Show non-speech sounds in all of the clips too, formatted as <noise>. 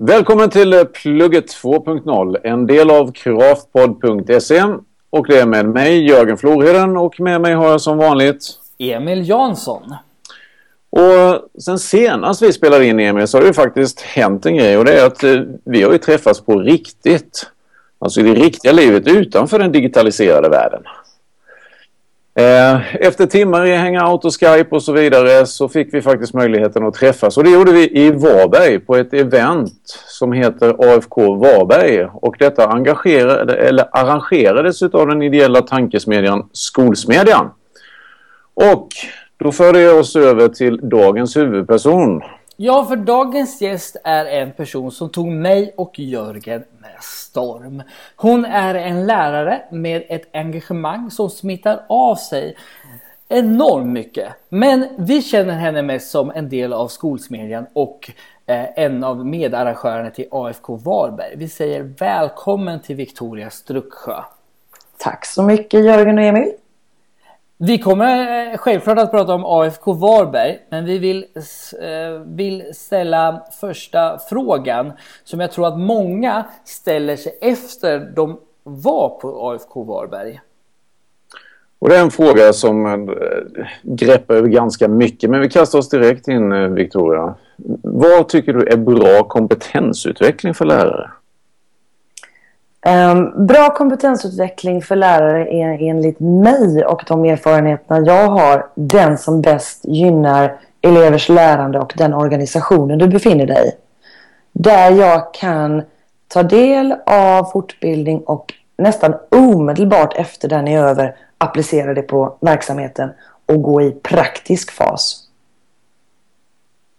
Välkommen till Plugget 2.0, en del av craftpod.se. Och det är med mig Jörgen Florheden och med mig har jag som vanligt Emil Jansson. Och sen senast vi spelade in Emil så har det ju faktiskt hänt en grej och det är att eh, vi har ju träffats på riktigt. Alltså i det riktiga livet utanför den digitaliserade världen. Eh, efter timmar i Hangout och Skype och så vidare så fick vi faktiskt möjligheten att träffas och det gjorde vi i Varberg på ett event som heter AFK Varberg och detta engagerade, eller arrangerades av den ideella tankesmedjan Skolsmedjan. Och då förde jag oss över till dagens huvudperson. Ja, för dagens gäst är en person som tog mig och Jörgen med storm. Hon är en lärare med ett engagemang som smittar av sig enormt mycket. Men vi känner henne mest som en del av Skolsmedjan och eh, en av medarrangörerna till AFK Varberg. Vi säger välkommen till Victoria Strucksjö. Tack så mycket Jörgen och Emil. Vi kommer eh, självklart att prata om AFK Varberg, men vi vill, eh, vill ställa första frågan som jag tror att många ställer sig efter de var på AFK Varberg. Och det är en fråga som eh, greppar över ganska mycket, men vi kastar oss direkt in Victoria. Vad tycker du är bra kompetensutveckling för lärare? Um, bra kompetensutveckling för lärare är enligt mig och de erfarenheterna jag har den som bäst gynnar elevers lärande och den organisationen du befinner dig i. Där jag kan ta del av fortbildning och nästan omedelbart efter den är över applicera det på verksamheten och gå i praktisk fas.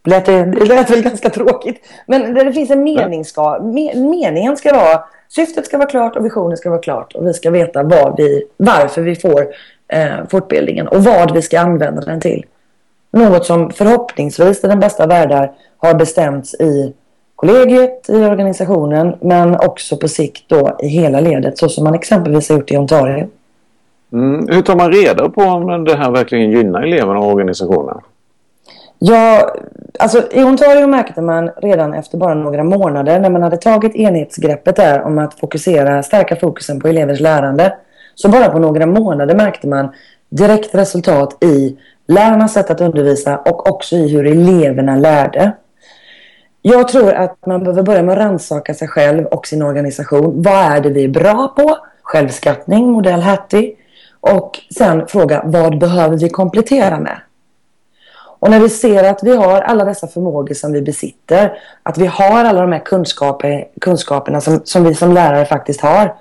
Det lät väl ganska tråkigt. Men det finns en mening ska, meningen ska vara Syftet ska vara klart och visionen ska vara klart och vi ska veta vad vi, varför vi får eh, fortbildningen och vad vi ska använda den till. Något som förhoppningsvis i den bästa världar har bestämts i kollegiet, i organisationen men också på sikt då i hela ledet så som man exempelvis har gjort i Ontario. Mm. Hur tar man reda på om det här verkligen gynnar eleverna och organisationen? Ja, alltså i Ontario märkte man redan efter bara några månader när man hade tagit enhetsgreppet där om att fokusera, stärka fokusen på elevers lärande. Så bara på några månader märkte man direkt resultat i lärarnas sätt att undervisa och också i hur eleverna lärde. Jag tror att man behöver börja med att rannsaka sig själv och sin organisation. Vad är det vi är bra på? Självskattning, modell Hattie. Och sen fråga, vad behöver vi komplettera med? Och när vi ser att vi har alla dessa förmågor som vi besitter, att vi har alla de här kunskaper, kunskaperna som, som vi som lärare faktiskt har,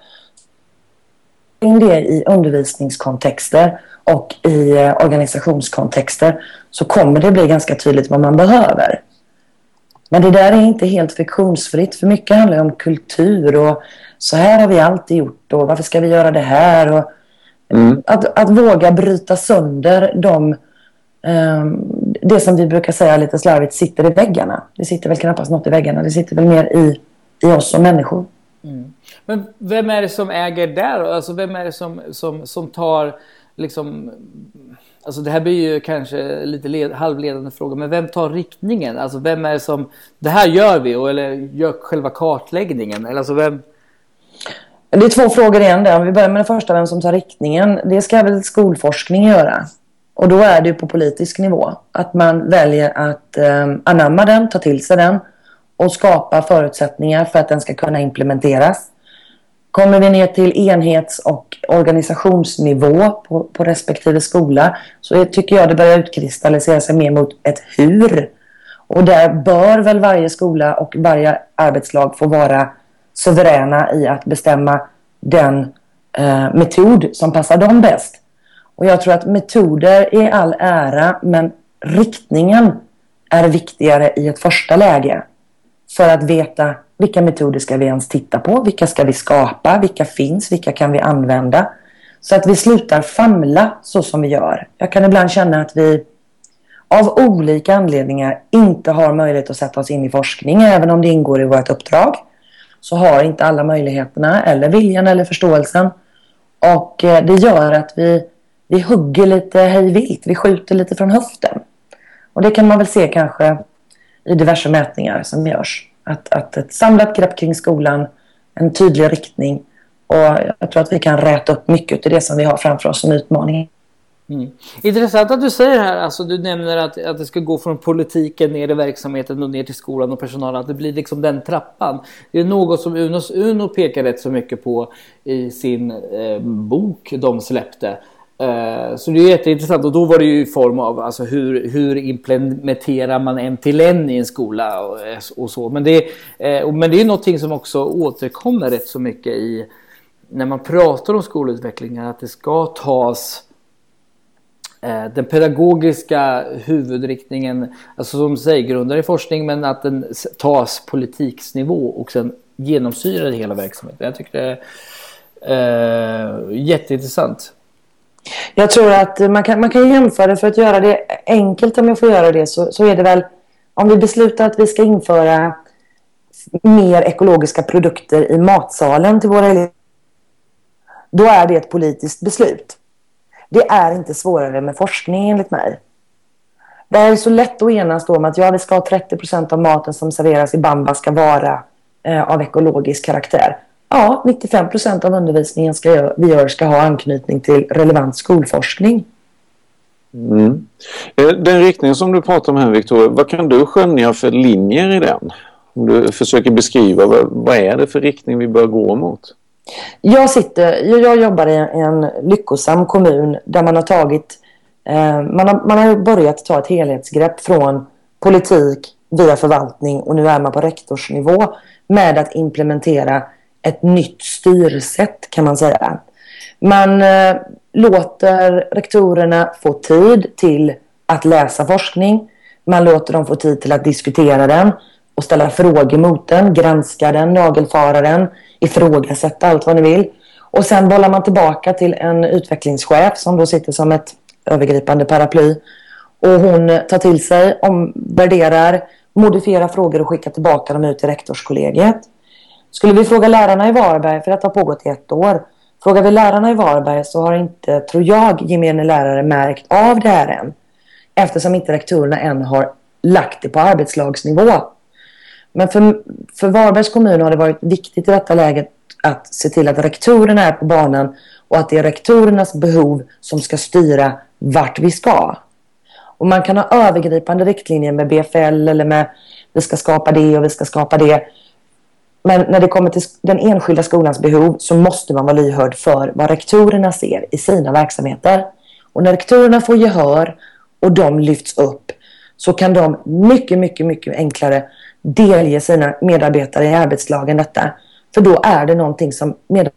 in det i undervisningskontexter och i eh, organisationskontexter så kommer det bli ganska tydligt vad man behöver. Men det där är inte helt friktionsfritt för mycket handlar om kultur och så här har vi alltid gjort och varför ska vi göra det här? Och mm. att, att våga bryta sönder de Ehm, det som vi brukar säga lite slarvigt sitter i väggarna. Det sitter väl knappast något i väggarna. Det sitter väl mer i, i oss som människor. Mm. Men vem är det som äger där? Alltså vem är det som, som, som tar liksom... Alltså det här blir ju kanske lite led, halvledande fråga, men vem tar riktningen? Alltså vem är det som, det här gör vi, eller gör själva kartläggningen? Eller alltså vem... Det är två frågor igen där. Om vi börjar med den första, vem som tar riktningen. Det ska väl skolforskning göra. Och då är det på politisk nivå. Att man väljer att eh, anamma den, ta till sig den och skapa förutsättningar för att den ska kunna implementeras. Kommer vi ner till enhets och organisationsnivå på, på respektive skola så tycker jag det börjar utkristallisera sig mer mot ett hur. Och där bör väl varje skola och varje arbetslag få vara suveräna i att bestämma den eh, metod som passar dem bäst. Och jag tror att metoder är all ära, men riktningen är viktigare i ett första läge. För att veta vilka metoder ska vi ens titta på? Vilka ska vi skapa? Vilka finns? Vilka kan vi använda? Så att vi slutar famla så som vi gör. Jag kan ibland känna att vi av olika anledningar inte har möjlighet att sätta oss in i forskning, även om det ingår i vårt uppdrag. Så har inte alla möjligheterna, eller viljan eller förståelsen. Och eh, det gör att vi vi hugger lite hejvilt, vi skjuter lite från höften. Och det kan man väl se kanske i diverse mätningar som görs. Att, att ett samlat grepp kring skolan, en tydlig riktning och jag tror att vi kan räta upp mycket av det som vi har framför oss som utmaning. Mm. Intressant att du säger här, alltså du nämner att, att det ska gå från politiken ner i verksamheten och ner till skolan och personalen, att det blir liksom den trappan. Det är något som Unos Uno pekar rätt så mycket på i sin eh, bok de släppte. Eh, så det är jätteintressant och då var det ju i form av alltså hur, hur implementerar man en till en i en skola och, eh, och så. Men det, eh, men det är någonting som också återkommer rätt så mycket i när man pratar om skolutvecklingen att det ska tas den pedagogiska huvudriktningen, alltså som säger, grundar i forskning men att den tas politiksnivå och sen genomsyrar hela verksamheten. Jag tycker det är eh, jätteintressant. Jag tror att man kan, man kan jämföra för att göra det enkelt om jag får göra det så, så är det väl om vi beslutar att vi ska införa mer ekologiska produkter i matsalen till våra elever då är det ett politiskt beslut. Det är inte svårare med forskning enligt mig. Det är så lätt att enas om att ja, vi ska ha 30 procent av maten som serveras i Bamba ska vara eh, av ekologisk karaktär. Ja, 95 procent av undervisningen ska, vi gör ska ha anknytning till relevant skolforskning. Mm. Eh, den riktning som du pratar om här Victoria, vad kan du skönja för linjer i den? Om du försöker beskriva vad, vad är det för riktning vi bör gå mot? Jag, sitter, jag jobbar i en lyckosam kommun där man har tagit eh, man, har, man har börjat ta ett helhetsgrepp från politik via förvaltning och nu är man på rektorsnivå med att implementera ett nytt styrsätt kan man säga. Man eh, låter rektorerna få tid till att läsa forskning. Man låter dem få tid till att diskutera den och ställa frågor mot den, granska den, nagelfara den, ifrågasätta allt vad ni vill. Och sen bollar man tillbaka till en utvecklingschef som då sitter som ett övergripande paraply. Och hon tar till sig, omvärderar, modifierar frågor och skickar tillbaka dem ut till rektorskollegiet. Skulle vi fråga lärarna i Varberg, för detta har pågått i ett år. Frågar vi lärarna i Varberg så har inte, tror jag, gemene lärare märkt av det här än. Eftersom inte rektorerna än har lagt det på arbetslagsnivå. Men för, för Varbergs kommun har det varit viktigt i detta läget att se till att rektorerna är på banan och att det är rektorernas behov som ska styra vart vi ska. Och man kan ha övergripande riktlinjer med BFL eller med vi ska skapa det och vi ska skapa det. Men när det kommer till den enskilda skolans behov så måste man vara lyhörd för vad rektorerna ser i sina verksamheter. Och när rektorerna får gehör och de lyfts upp så kan de mycket, mycket, mycket enklare delge sina medarbetare i arbetslagen detta. För då är det någonting som, med,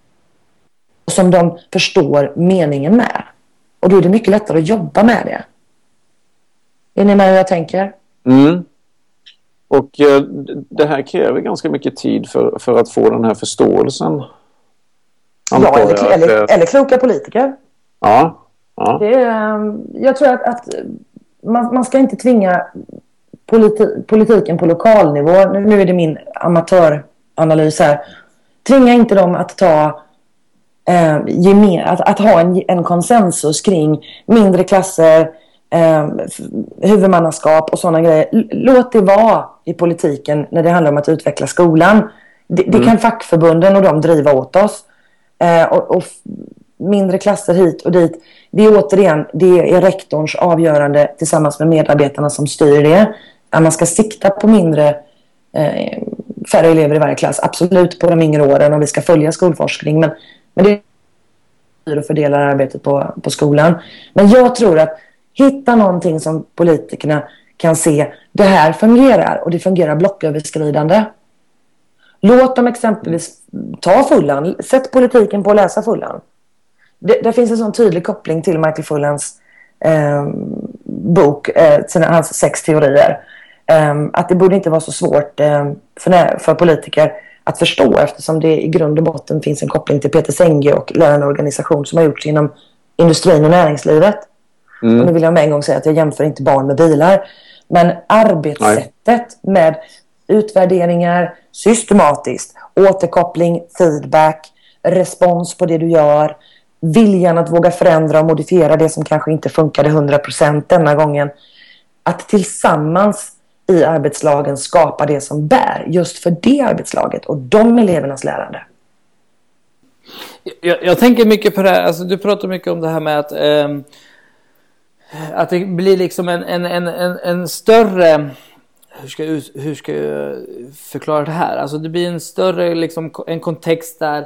som de förstår meningen med. Och då är det mycket lättare att jobba med det. Är ni med hur jag tänker? Mm. Och eh, det här kräver ganska mycket tid för, för att få den här förståelsen. Ja, eller, eller, eller kloka politiker. Ja. ja. Det är, jag tror att, att man, man ska inte tvinga politi politiken på lokalnivå, nu, nu är det min amatöranalys här, tvinga inte dem att ta eh, gemen, att, att, ha en, en konsensus kring mindre klasser, eh, huvudmannaskap och sådana grejer. Låt det vara i politiken när det handlar om att utveckla skolan. Det, det mm. kan fackförbunden och de driva åt oss. Eh, och, och, mindre klasser hit och dit. Det är återigen, det är rektorns avgörande tillsammans med medarbetarna som styr det att man ska sikta på mindre, eh, färre elever i varje klass. Absolut på de yngre åren och vi ska följa skolforskning. Men, men det är och fördelar arbetet på, på skolan. Men jag tror att hitta någonting som politikerna kan se, det här fungerar och det fungerar blocköverskridande. Låt dem exempelvis ta Fullan, sätt politiken på att läsa Fullan. Det, det finns en sån tydlig koppling till Michael Fullans eh, bok, eh, sina, hans sex teorier. Eh, att det borde inte vara så svårt ehm, för, för politiker att förstå eftersom det i grund och botten finns en koppling till Peter Senge och lärande organisation som har gjorts inom industrin och näringslivet. Mm. Och nu vill jag med en gång säga att jag jämför inte barn med bilar. Men arbetssättet Nej. med utvärderingar systematiskt, återkoppling, feedback, respons på det du gör, viljan att våga förändra och modifiera det som kanske inte funkade 100% denna gången. Att tillsammans i arbetslagen skapa det som bär just för det arbetslaget och de elevernas lärande. Jag, jag tänker mycket på det här, alltså, du pratar mycket om det här med att, eh, att det blir liksom en, en, en, en, en större hur ska, jag, hur ska jag förklara det här? Alltså det blir en större liksom, en kontext där,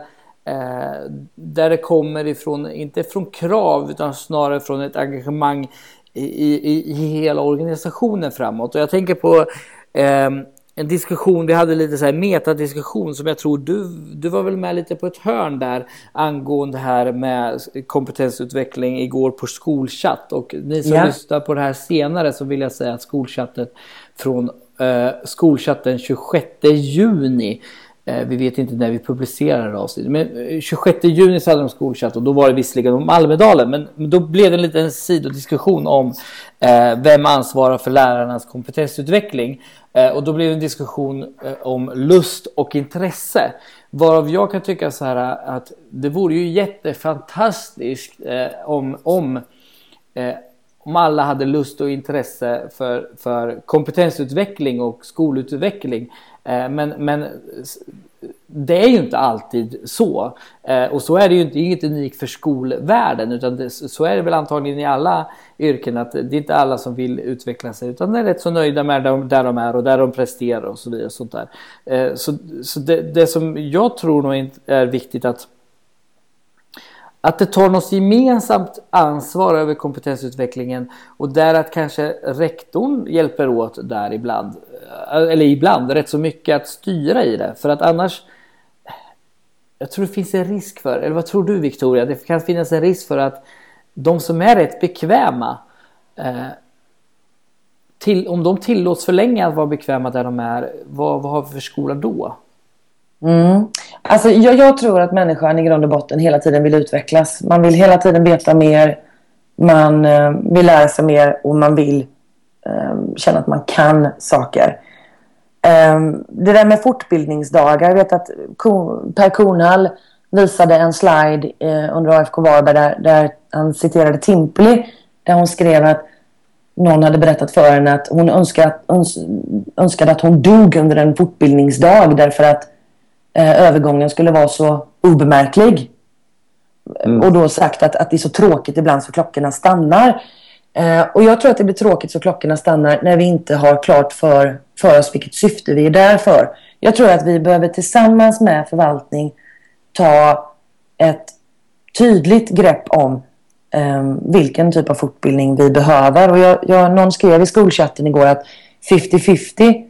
eh, där det kommer ifrån, inte från krav utan snarare från ett engagemang i, i, i hela organisationen framåt. Och jag tänker på eh, en diskussion, vi hade lite så här metadiskussion som jag tror du, du var väl med lite på ett hörn där angående här med kompetensutveckling igår på skolchatt och ni som ja. lyssnar på det här senare så vill jag säga att skolchatten från eh, skolchatten 26 juni eh, vi vet inte när vi publicerar avsnittet. Men 26 eh, juni så hade de skolchatt och då var det visserligen om Almedalen. Men då blev det en liten sidodiskussion om Eh, vem ansvarar för lärarnas kompetensutveckling. Eh, och då blev det en diskussion eh, om lust och intresse. Varav jag kan tycka så här eh, att det vore ju jättefantastiskt eh, om, om, eh, om alla hade lust och intresse för, för kompetensutveckling och skolutveckling. Eh, men, men det är ju inte alltid så. Eh, och så är det ju inte, det inget unikt för skolvärlden utan det, så är det väl antagligen i alla yrken att det är inte alla som vill utveckla sig utan de är rätt så nöjda med där de, där de är och där de presterar och så vidare. Och sånt där. Eh, så så det, det som jag tror nog är viktigt att att det tar något gemensamt ansvar över kompetensutvecklingen och där att kanske rektorn hjälper åt där ibland. Eh, eller ibland, rätt så mycket att styra i det. För att annars jag tror det finns en risk för, eller vad tror du Victoria? Det kan finnas en risk för att de som är rätt bekväma eh, till, om de tillåts för länge att vara bekväma där de är, vad, vad har vi för skola då? Mm. Alltså, jag, jag, tror att människan i grund och botten hela tiden vill utvecklas. Man vill hela tiden veta mer, man eh, vill lära sig mer och man vill eh, känna att man kan saker. Eh, det där med fortbildningsdagar. Jag vet att Per Kornhall visade en slide eh, under AFK Varberg där, där han citerade Timpli. Där hon skrev att någon hade berättat för henne att hon önskade, öns önskade att hon dog under en fortbildningsdag därför att eh, övergången skulle vara så obemärklig. Mm. Och då sagt att, att det är så tråkigt ibland så klockorna stannar. Eh, och jag tror att det blir tråkigt så klockorna stannar när vi inte har klart för, för oss vilket syfte vi är där för. Jag tror att vi behöver tillsammans med förvaltning ta ett tydligt grepp om eh, vilken typ av fortbildning vi behöver. Och jag, jag, någon skrev i skolchatten igår att 50-50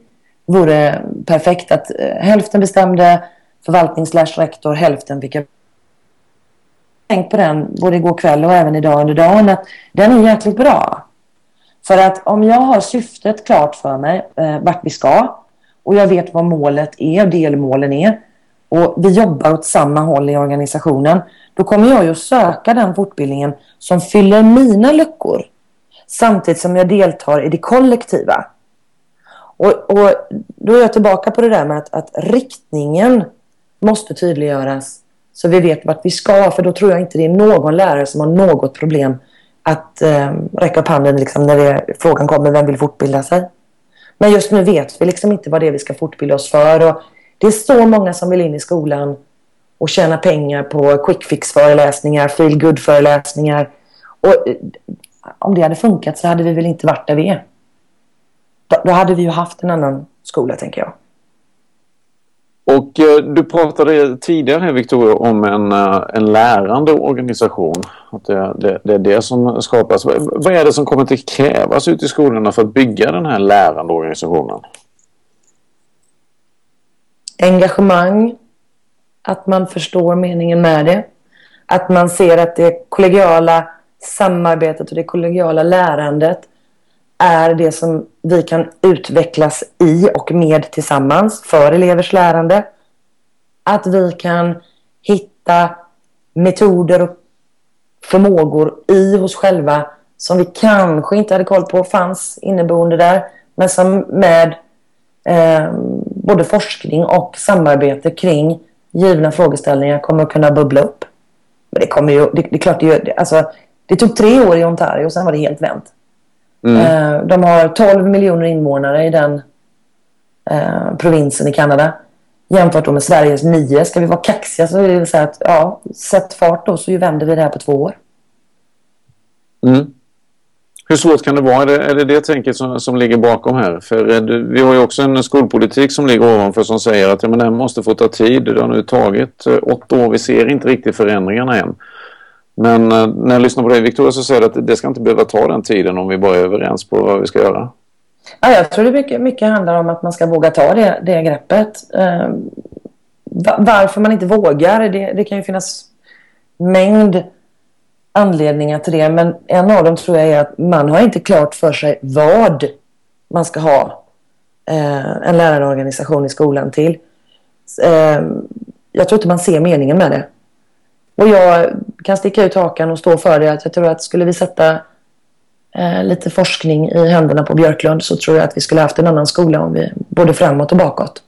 vore perfekt. Att eh, hälften bestämde förvaltning rektor, hälften fick tänkt på den både igår kväll och även idag under dagen att den är jäkligt bra. För att om jag har syftet klart för mig eh, vart vi ska och jag vet vad målet är, delmålen är och vi jobbar åt samma håll i organisationen då kommer jag ju att söka den fortbildningen som fyller mina luckor samtidigt som jag deltar i det kollektiva. Och, och då är jag tillbaka på det där med att, att riktningen måste tydliggöras så vi vet vart vi ska. För då tror jag inte det är någon lärare som har något problem att eh, räcka upp handen liksom, när det, frågan kommer vem vill fortbilda sig. Men just nu vet vi liksom inte vad det är vi ska fortbilda oss för. Och det är så många som vill in i skolan och tjäna pengar på quick fix-föreläsningar, feel good-föreläsningar. Och eh, om det hade funkat så hade vi väl inte varit där vi är. Då hade vi ju haft en annan skola, tänker jag. Och eh, du pratade tidigare Victoria om en, eh, en lärande organisation. Att det, det, det, är det som skapas. Vad är det som kommer att krävas ute i skolorna för att bygga den här lärande organisationen? Engagemang. Att man förstår meningen med det. Att man ser att det kollegiala samarbetet och det kollegiala lärandet är det som vi kan utvecklas i och med tillsammans för elevers lärande. Att vi kan hitta metoder och förmågor i oss själva som vi kanske inte hade koll på fanns inneboende där. Men som med eh, både forskning och samarbete kring givna frågeställningar kommer att kunna bubbla upp. Men det kommer ju, det, det är klart det, alltså, det tog tre år i Ontario och sen var det helt vänt. Mm. Eh, de har 12 miljoner invånare i den eh, provinsen i Kanada. Jämfört med Sveriges 9. Ska vi vara kaxiga så vill jag säga att ja, sätt fart då så vänder vi det här på två år. Mm. Hur svårt kan det vara? Är det är det, det tänket som, som ligger bakom här? För eh, vi har ju också en skolpolitik som ligger ovanför som säger att ja, men det här måste få ta tid. Det har nu tagit åtta år. Vi ser inte riktigt förändringarna än. Men eh, när jag lyssnar på dig Victoria så säger du att det ska inte behöva ta den tiden om vi bara är överens på vad vi ska göra. Ja, jag tror det mycket, mycket handlar om att man ska våga ta det, det greppet. Eh, varför man inte vågar, det, det kan ju finnas mängd anledningar till det. Men en av dem tror jag är att man har inte klart för sig vad man ska ha eh, en lärarorganisation i skolan till. Eh, jag tror inte man ser meningen med det. Och jag kan sticka ut hakan och stå för det. Att jag tror att skulle vi sätta eh, lite forskning i händerna på Björklund så tror jag att vi skulle haft en annan skola om vi både framåt och bakåt.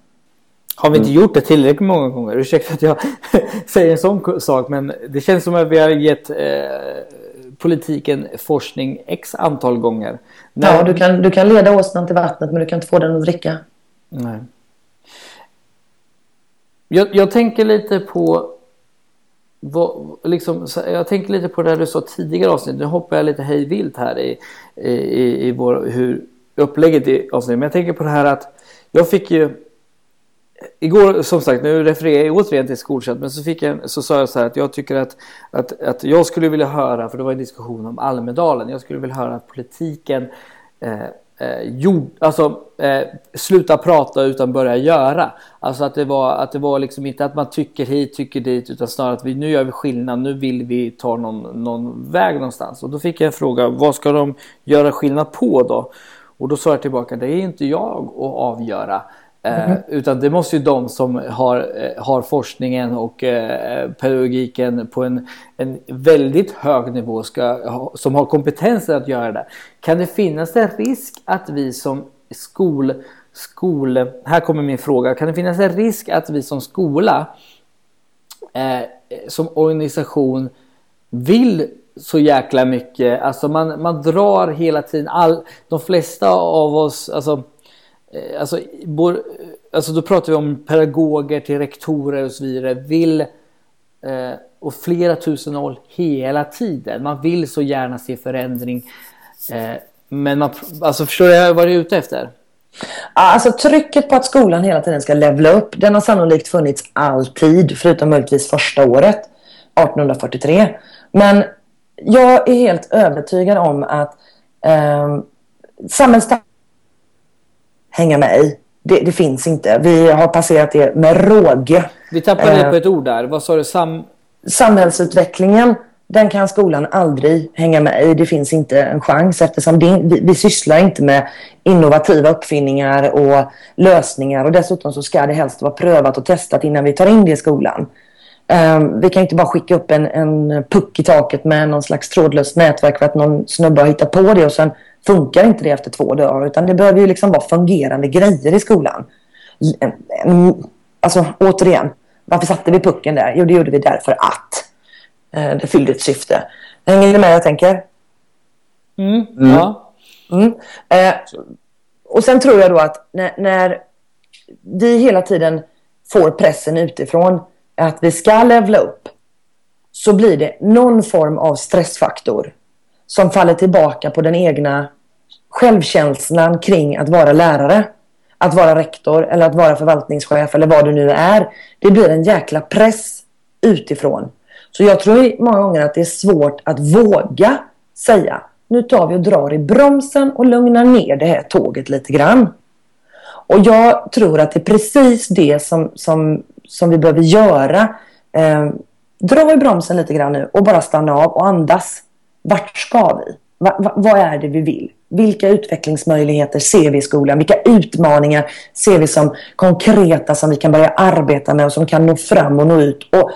Har vi inte gjort det tillräckligt många gånger? Ursäkta att jag <laughs> säger en sån sak men det känns som att vi har gett eh, politiken forskning x antal gånger. När... Ja, du kan, du kan leda åsnan till vattnet men du kan inte få den att dricka. Nej. Jag, jag tänker lite på vad, liksom, jag tänker lite på det du sa tidigare avsnitt. Nu hoppar jag lite hejvilt här i, i, i vår, hur upplägget i avsnittet. Men jag tänker på det här att jag fick ju Igår, som sagt, nu refererar jag återigen till skolchatt, men så, fick jag, så sa jag så här att jag tycker att, att, att jag skulle vilja höra, för det var en diskussion om Almedalen, jag skulle vilja höra att politiken eh, eh, gjord, alltså, eh, sluta prata utan börja göra. Alltså att det var, att det var liksom inte att man tycker hit, tycker dit, utan snarare att vi, nu gör vi skillnad, nu vill vi ta någon, någon väg någonstans. Och då fick jag en fråga, vad ska de göra skillnad på då? Och då sa jag tillbaka, det är inte jag att avgöra. Mm. utan det måste ju de som har, eh, har forskningen och eh, pedagogiken på en, en väldigt hög nivå ska, som har kompetensen att göra det. Kan det finnas en risk att vi som skol, skol... Här kommer min fråga. Kan det finnas en risk att vi som skola eh, som organisation vill så jäkla mycket. Alltså man, man drar hela tiden. All, de flesta av oss, alltså Eh, alltså, bor, eh, alltså då pratar vi om pedagoger till rektorer och så vidare, vill eh, och flera tusen år hela tiden. Man vill så gärna se förändring. Eh, men man, alltså förstår jag vad du är ute efter? Alltså trycket på att skolan hela tiden ska levla upp, den har sannolikt funnits alltid, förutom möjligtvis första året, 1843. Men jag är helt övertygad om att eh, hänga med i. Det, det, finns inte. Vi har passerat det med råge. Vi tappade eh, på ett ord där. Vad sa du? Sam... Samhällsutvecklingen, den kan skolan aldrig hänga med i. Det finns inte en chans eftersom det, vi, vi sysslar inte med innovativa uppfinningar och lösningar. Och dessutom så ska det helst vara prövat och testat innan vi tar in det i skolan. Um, vi kan inte bara skicka upp en, en puck i taket med någon slags trådlöst nätverk för att någon snubbe har hittat på det och sen funkar inte det efter två dagar utan det behöver ju liksom vara fungerande grejer i skolan. Alltså återigen, varför satte vi pucken där? Jo, det gjorde vi därför att eh, det fyllde ett syfte. Hänger ni med jag tänker? Mm, mm. Ja. Mm. Eh, och sen tror jag då att när, när vi hela tiden får pressen utifrån att vi ska levla upp så blir det någon form av stressfaktor som faller tillbaka på den egna självkänslan kring att vara lärare, att vara rektor eller att vara förvaltningschef eller vad du nu är. Det blir en jäkla press utifrån. Så jag tror många gånger att det är svårt att våga säga nu tar vi och drar i bromsen och lugnar ner det här tåget lite grann. Och jag tror att det är precis det som, som, som vi behöver göra. Eh, dra i bromsen lite grann nu och bara stanna av och andas. Vart ska vi? Va, va, vad är det vi vill? Vilka utvecklingsmöjligheter ser vi i skolan? Vilka utmaningar ser vi som konkreta som vi kan börja arbeta med och som kan nå fram och nå ut? Och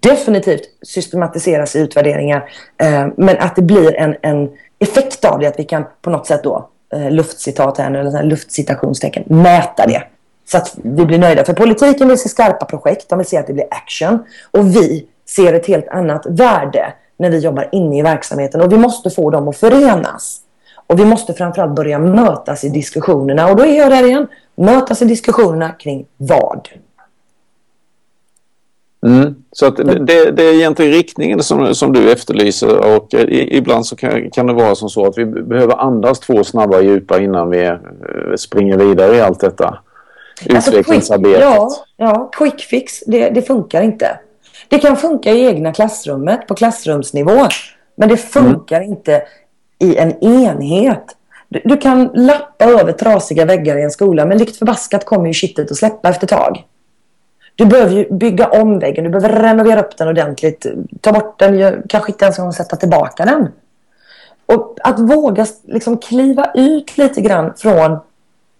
definitivt systematiseras i utvärderingar. Eh, men att det blir en, en effekt av det, att vi kan på något sätt då, eh, luftcitat här nu, eller luftcitationstecken, mäta det. Så att vi blir nöjda. För politiken vill se skarpa projekt, de vill se att det blir action. Och vi ser ett helt annat värde när vi jobbar inne i verksamheten. Och vi måste få dem att förenas. Och vi måste framförallt börja mötas i diskussionerna. Och då är jag där igen. Mötas i diskussionerna kring vad? Mm. Så att det, det, är egentligen riktningen som, som du efterlyser och i, ibland så kan, kan, det vara som så att vi behöver andas två snabba djupa innan vi eh, springer vidare i allt detta utvecklingsarbetet. Alltså, quick, ja, ja, quick fix, det, det, funkar inte. Det kan funka i egna klassrummet på klassrumsnivå men det funkar mm. inte i en enhet. Du, du, kan lappa över trasiga väggar i en skola men likt förbaskat kommer ju kittet att släppa efter tag. Du behöver ju bygga om väggen, du behöver renovera upp den ordentligt. Ta bort den, kanske inte ens sätta tillbaka den. Och att våga liksom kliva ut lite grann från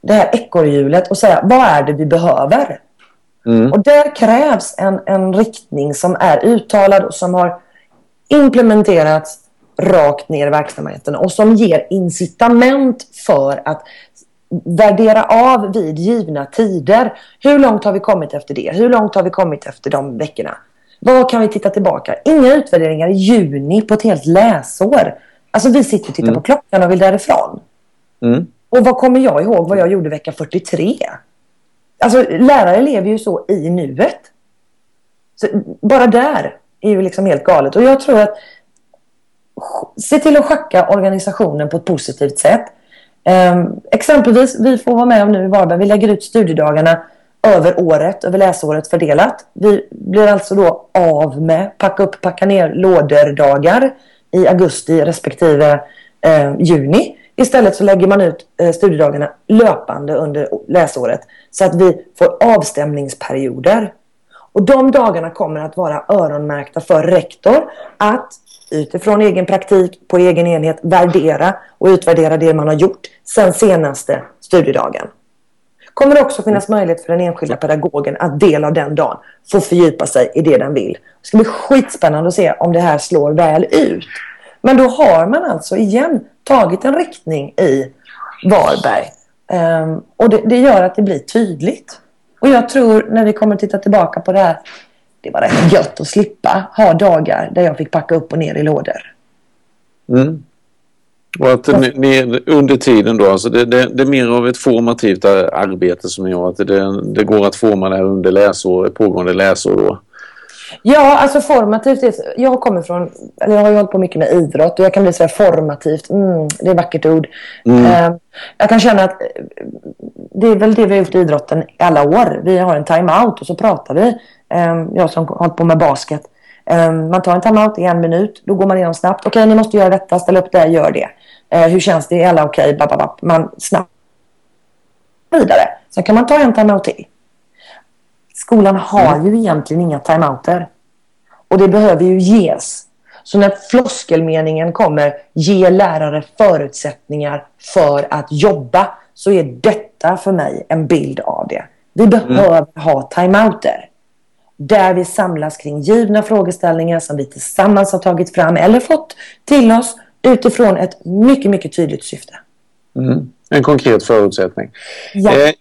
det här ekorrhjulet och säga vad är det vi behöver? Mm. Och där krävs en, en riktning som är uttalad och som har implementerats rakt ner i verksamheten och som ger incitament för att värdera av vid givna tider. Hur långt har vi kommit efter det? Hur långt har vi kommit efter de veckorna? Vad kan vi titta tillbaka? Inga utvärderingar i juni på ett helt läsår. Alltså vi sitter och tittar mm. på klockan och vill därifrån. Mm. Och vad kommer jag ihåg vad jag gjorde vecka 43? Alltså lärare lever ju så i nuet. Så bara där är ju liksom helt galet. Och jag tror att se till att schacka organisationen på ett positivt sätt. Um, exempelvis, vi får vara med om nu i Varberg, vi lägger ut studiedagarna över året, över läsåret fördelat. Vi blir alltså då av med packa upp, packa ner lådor-dagar i augusti respektive eh, juni. Istället så lägger man ut eh, studiedagarna löpande under läsåret så att vi får avstämningsperioder. Och de dagarna kommer att vara öronmärkta för rektor att utifrån egen praktik på egen enhet värdera och utvärdera det man har gjort sen senaste studiedagen. Kommer det också finnas möjlighet för den enskilda pedagogen att del av den dagen få fördjupa sig i det den vill. Det ska bli skitspännande att se om det här slår väl ut. Men då har man alltså igen tagit en riktning i Varberg. Um, och det, det, gör att det blir tydligt. Och jag tror när vi kommer titta tillbaka på det här det var rätt gött att slippa ha dagar där jag fick packa upp och ner i lådor. Mm. Och att ni, ni, under tiden då, alltså det, det, det, är mer av ett formativt arbete som gör att det, det går att forma det här under läsår, pågående läsår då? Ja, alltså formativt. Jag kommer från, eller jag har ju hållit på mycket med idrott och jag kan bli så formativt. Mm, det är ett vackert ord. Mm. Uh, jag kan känna att det är väl det vi har gjort i idrotten i alla år. Vi har en time-out och så pratar vi. Uh, jag som har hållit på med basket. Uh, man tar en time-out i en minut. Då går man igenom snabbt. Okej, okay, ni måste göra detta. Ställ upp det, gör det. hur känns det? Är alla okej? Okay? Man snabbt vidare. Sen kan man ta en time-out till. Skolan har mm. ju egentligen inga timeouter. Och det behöver ju ges. Så när floskelmeningen kommer, ge lärare förutsättningar för att jobba, så är detta för mig en bild av det. Vi behöver mm. ha timeouter. Där vi samlas kring givna frågeställningar som vi tillsammans har tagit fram eller fått till oss utifrån ett mycket, mycket tydligt syfte. Mm. En konkret förutsättning. Ja. Eh,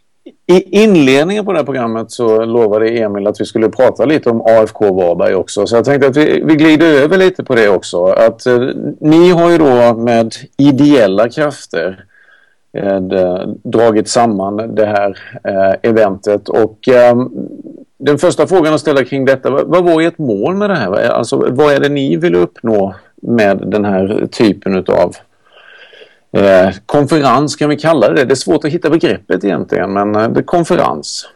i inledningen på det här programmet så lovade Emil att vi skulle prata lite om AFK Varberg också. Så jag tänkte att vi, vi glider över lite på det också. Att eh, ni har ju då med ideella krafter eh, dragit samman det här eh, eventet och eh, den första frågan att ställa kring detta, vad, vad var ert mål med det här? Alltså vad är det ni vill uppnå med den här typen utav eh, konferens kan vi kalla det. Det är svårt att hitta begreppet egentligen men eh, det är konferens.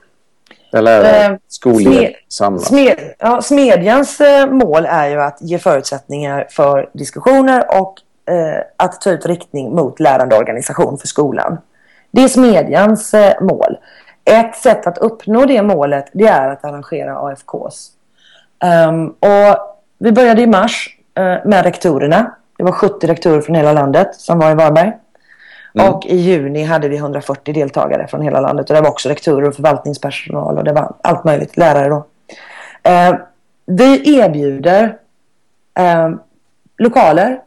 Eller eh, skolledning samlas. Smed, ja, smedjans eh, mål är ju att ge förutsättningar för diskussioner och eh, att ta ut riktning mot lärande organisation för skolan. Det är smedjans eh, mål. Ett sätt att uppnå det målet det är att arrangera AFKs. Um, ehm, och vi började i mars uh, med rektorerna det var 70 rektorer från hela landet som var i Varberg. Mm. Och i juni hade vi 140 deltagare från hela landet. Och det var också rektorer och förvaltningspersonal och det var allt möjligt, lärare då. Eh, vi erbjuder eh, lokaler,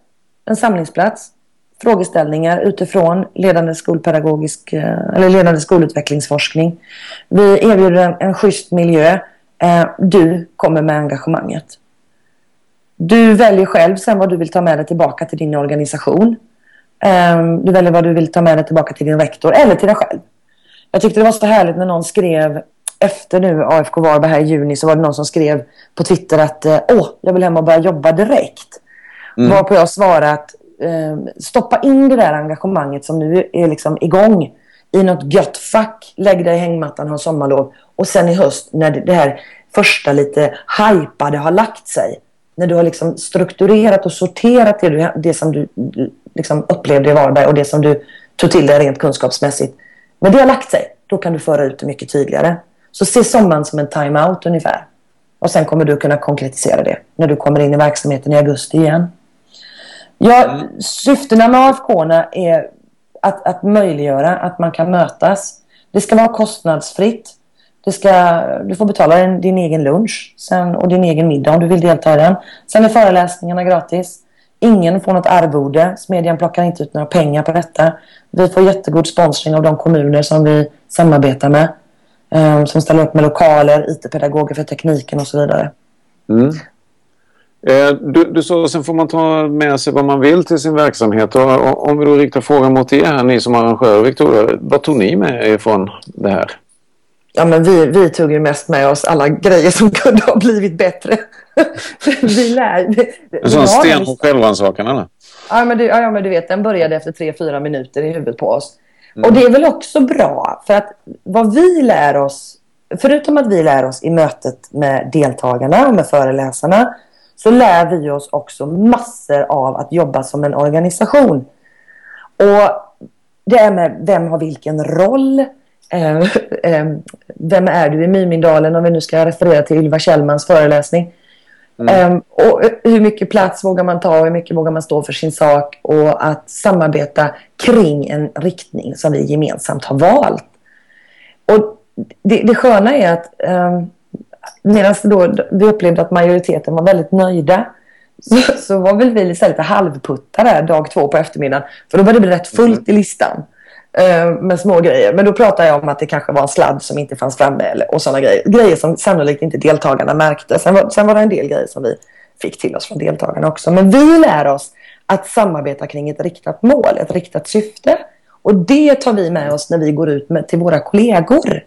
en samlingsplats, frågeställningar utifrån ledande skolpedagogisk eh, eller ledande skolutvecklingsforskning. Vi erbjuder en, en schysst miljö. Eh, du kommer med engagemanget. Du väljer själv sen vad du vill ta med dig tillbaka till din organisation. Um, du väljer vad du vill ta med dig tillbaka till din rektor eller till dig själv. Jag tyckte det var så härligt när någon skrev efter nu AFK Varberg här i juni så var det någon som skrev på Twitter att eh, åh, jag vill hem och börja jobba direkt. Mm. Varpå jag svarade att eh, stoppa in det där engagemanget som nu är liksom igång i något gött fack. Lägg dig i hängmattan, ha sommarlov. Och sen i höst när det här första lite hypade har lagt sig. När du har liksom strukturerat och sorterat det, det som du liksom upplevde i Varberg och det som du tog till dig rent kunskapsmässigt. När det har lagt sig, då kan du föra ut det mycket tydligare. Så se sommaren som en time-out ungefär. Och sen kommer du kunna konkretisera det när du kommer in i verksamheten i augusti igen. Ja. Syftena med AFK är att, att möjliggöra att man kan mötas. Det ska vara kostnadsfritt. Du, ska, du får betala din, din egen lunch sen, och din egen middag om du vill delta i den. Sen är föreläsningarna gratis. Ingen får något arvode. Smedjan plockar inte ut några pengar på detta. Vi får jättegod sponsring av de kommuner som vi samarbetar med. Um, som ställer upp med lokaler, IT-pedagoger för tekniken och så vidare. Mm. Eh, du, du sa sen får man ta med sig vad man vill till sin verksamhet. Och, och, om vi då riktar frågan mot er här, ni som arrangörer, Victoria. Vad tog ni med er från det här? Ja, men vi, vi tog ju mest med oss alla grejer som kunde ha blivit bättre. <laughs> vi lär... Vi, en sån sten på självrannsakan, eller? Ja men, du, ja, men du vet, den började efter tre, fyra minuter i huvudet på oss. Mm. Och det är väl också bra, för att vad vi lär oss, förutom att vi lär oss i mötet med deltagarna och med föreläsarna, så lär vi oss också massor av att jobba som en organisation. Och det är med vem har vilken roll, <laughs> vem är du i Mymindalen om vi nu ska referera till Ylva Kjellmans föreläsning. Mm. Um, och hur mycket plats vågar man ta och hur mycket vågar man stå för sin sak och att samarbeta kring en riktning som vi gemensamt har valt. Och det, det sköna är att um, medan då vi upplevde att majoriteten var väldigt nöjda så, så var väl vi lite halvputtade dag två på eftermiddagen för då började det rätt fullt i listan. Eh, med små grejer. Men då pratar jag om att det kanske var en sladd som inte fanns framme eller, och sådana grejer. Grejer som sannolikt inte deltagarna märkte. Sen var, sen var det en del grejer som vi fick till oss från deltagarna också. Men vi lär oss att samarbeta kring ett riktat mål, ett riktat syfte. Och det tar vi med oss när vi går ut med, till våra kollegor.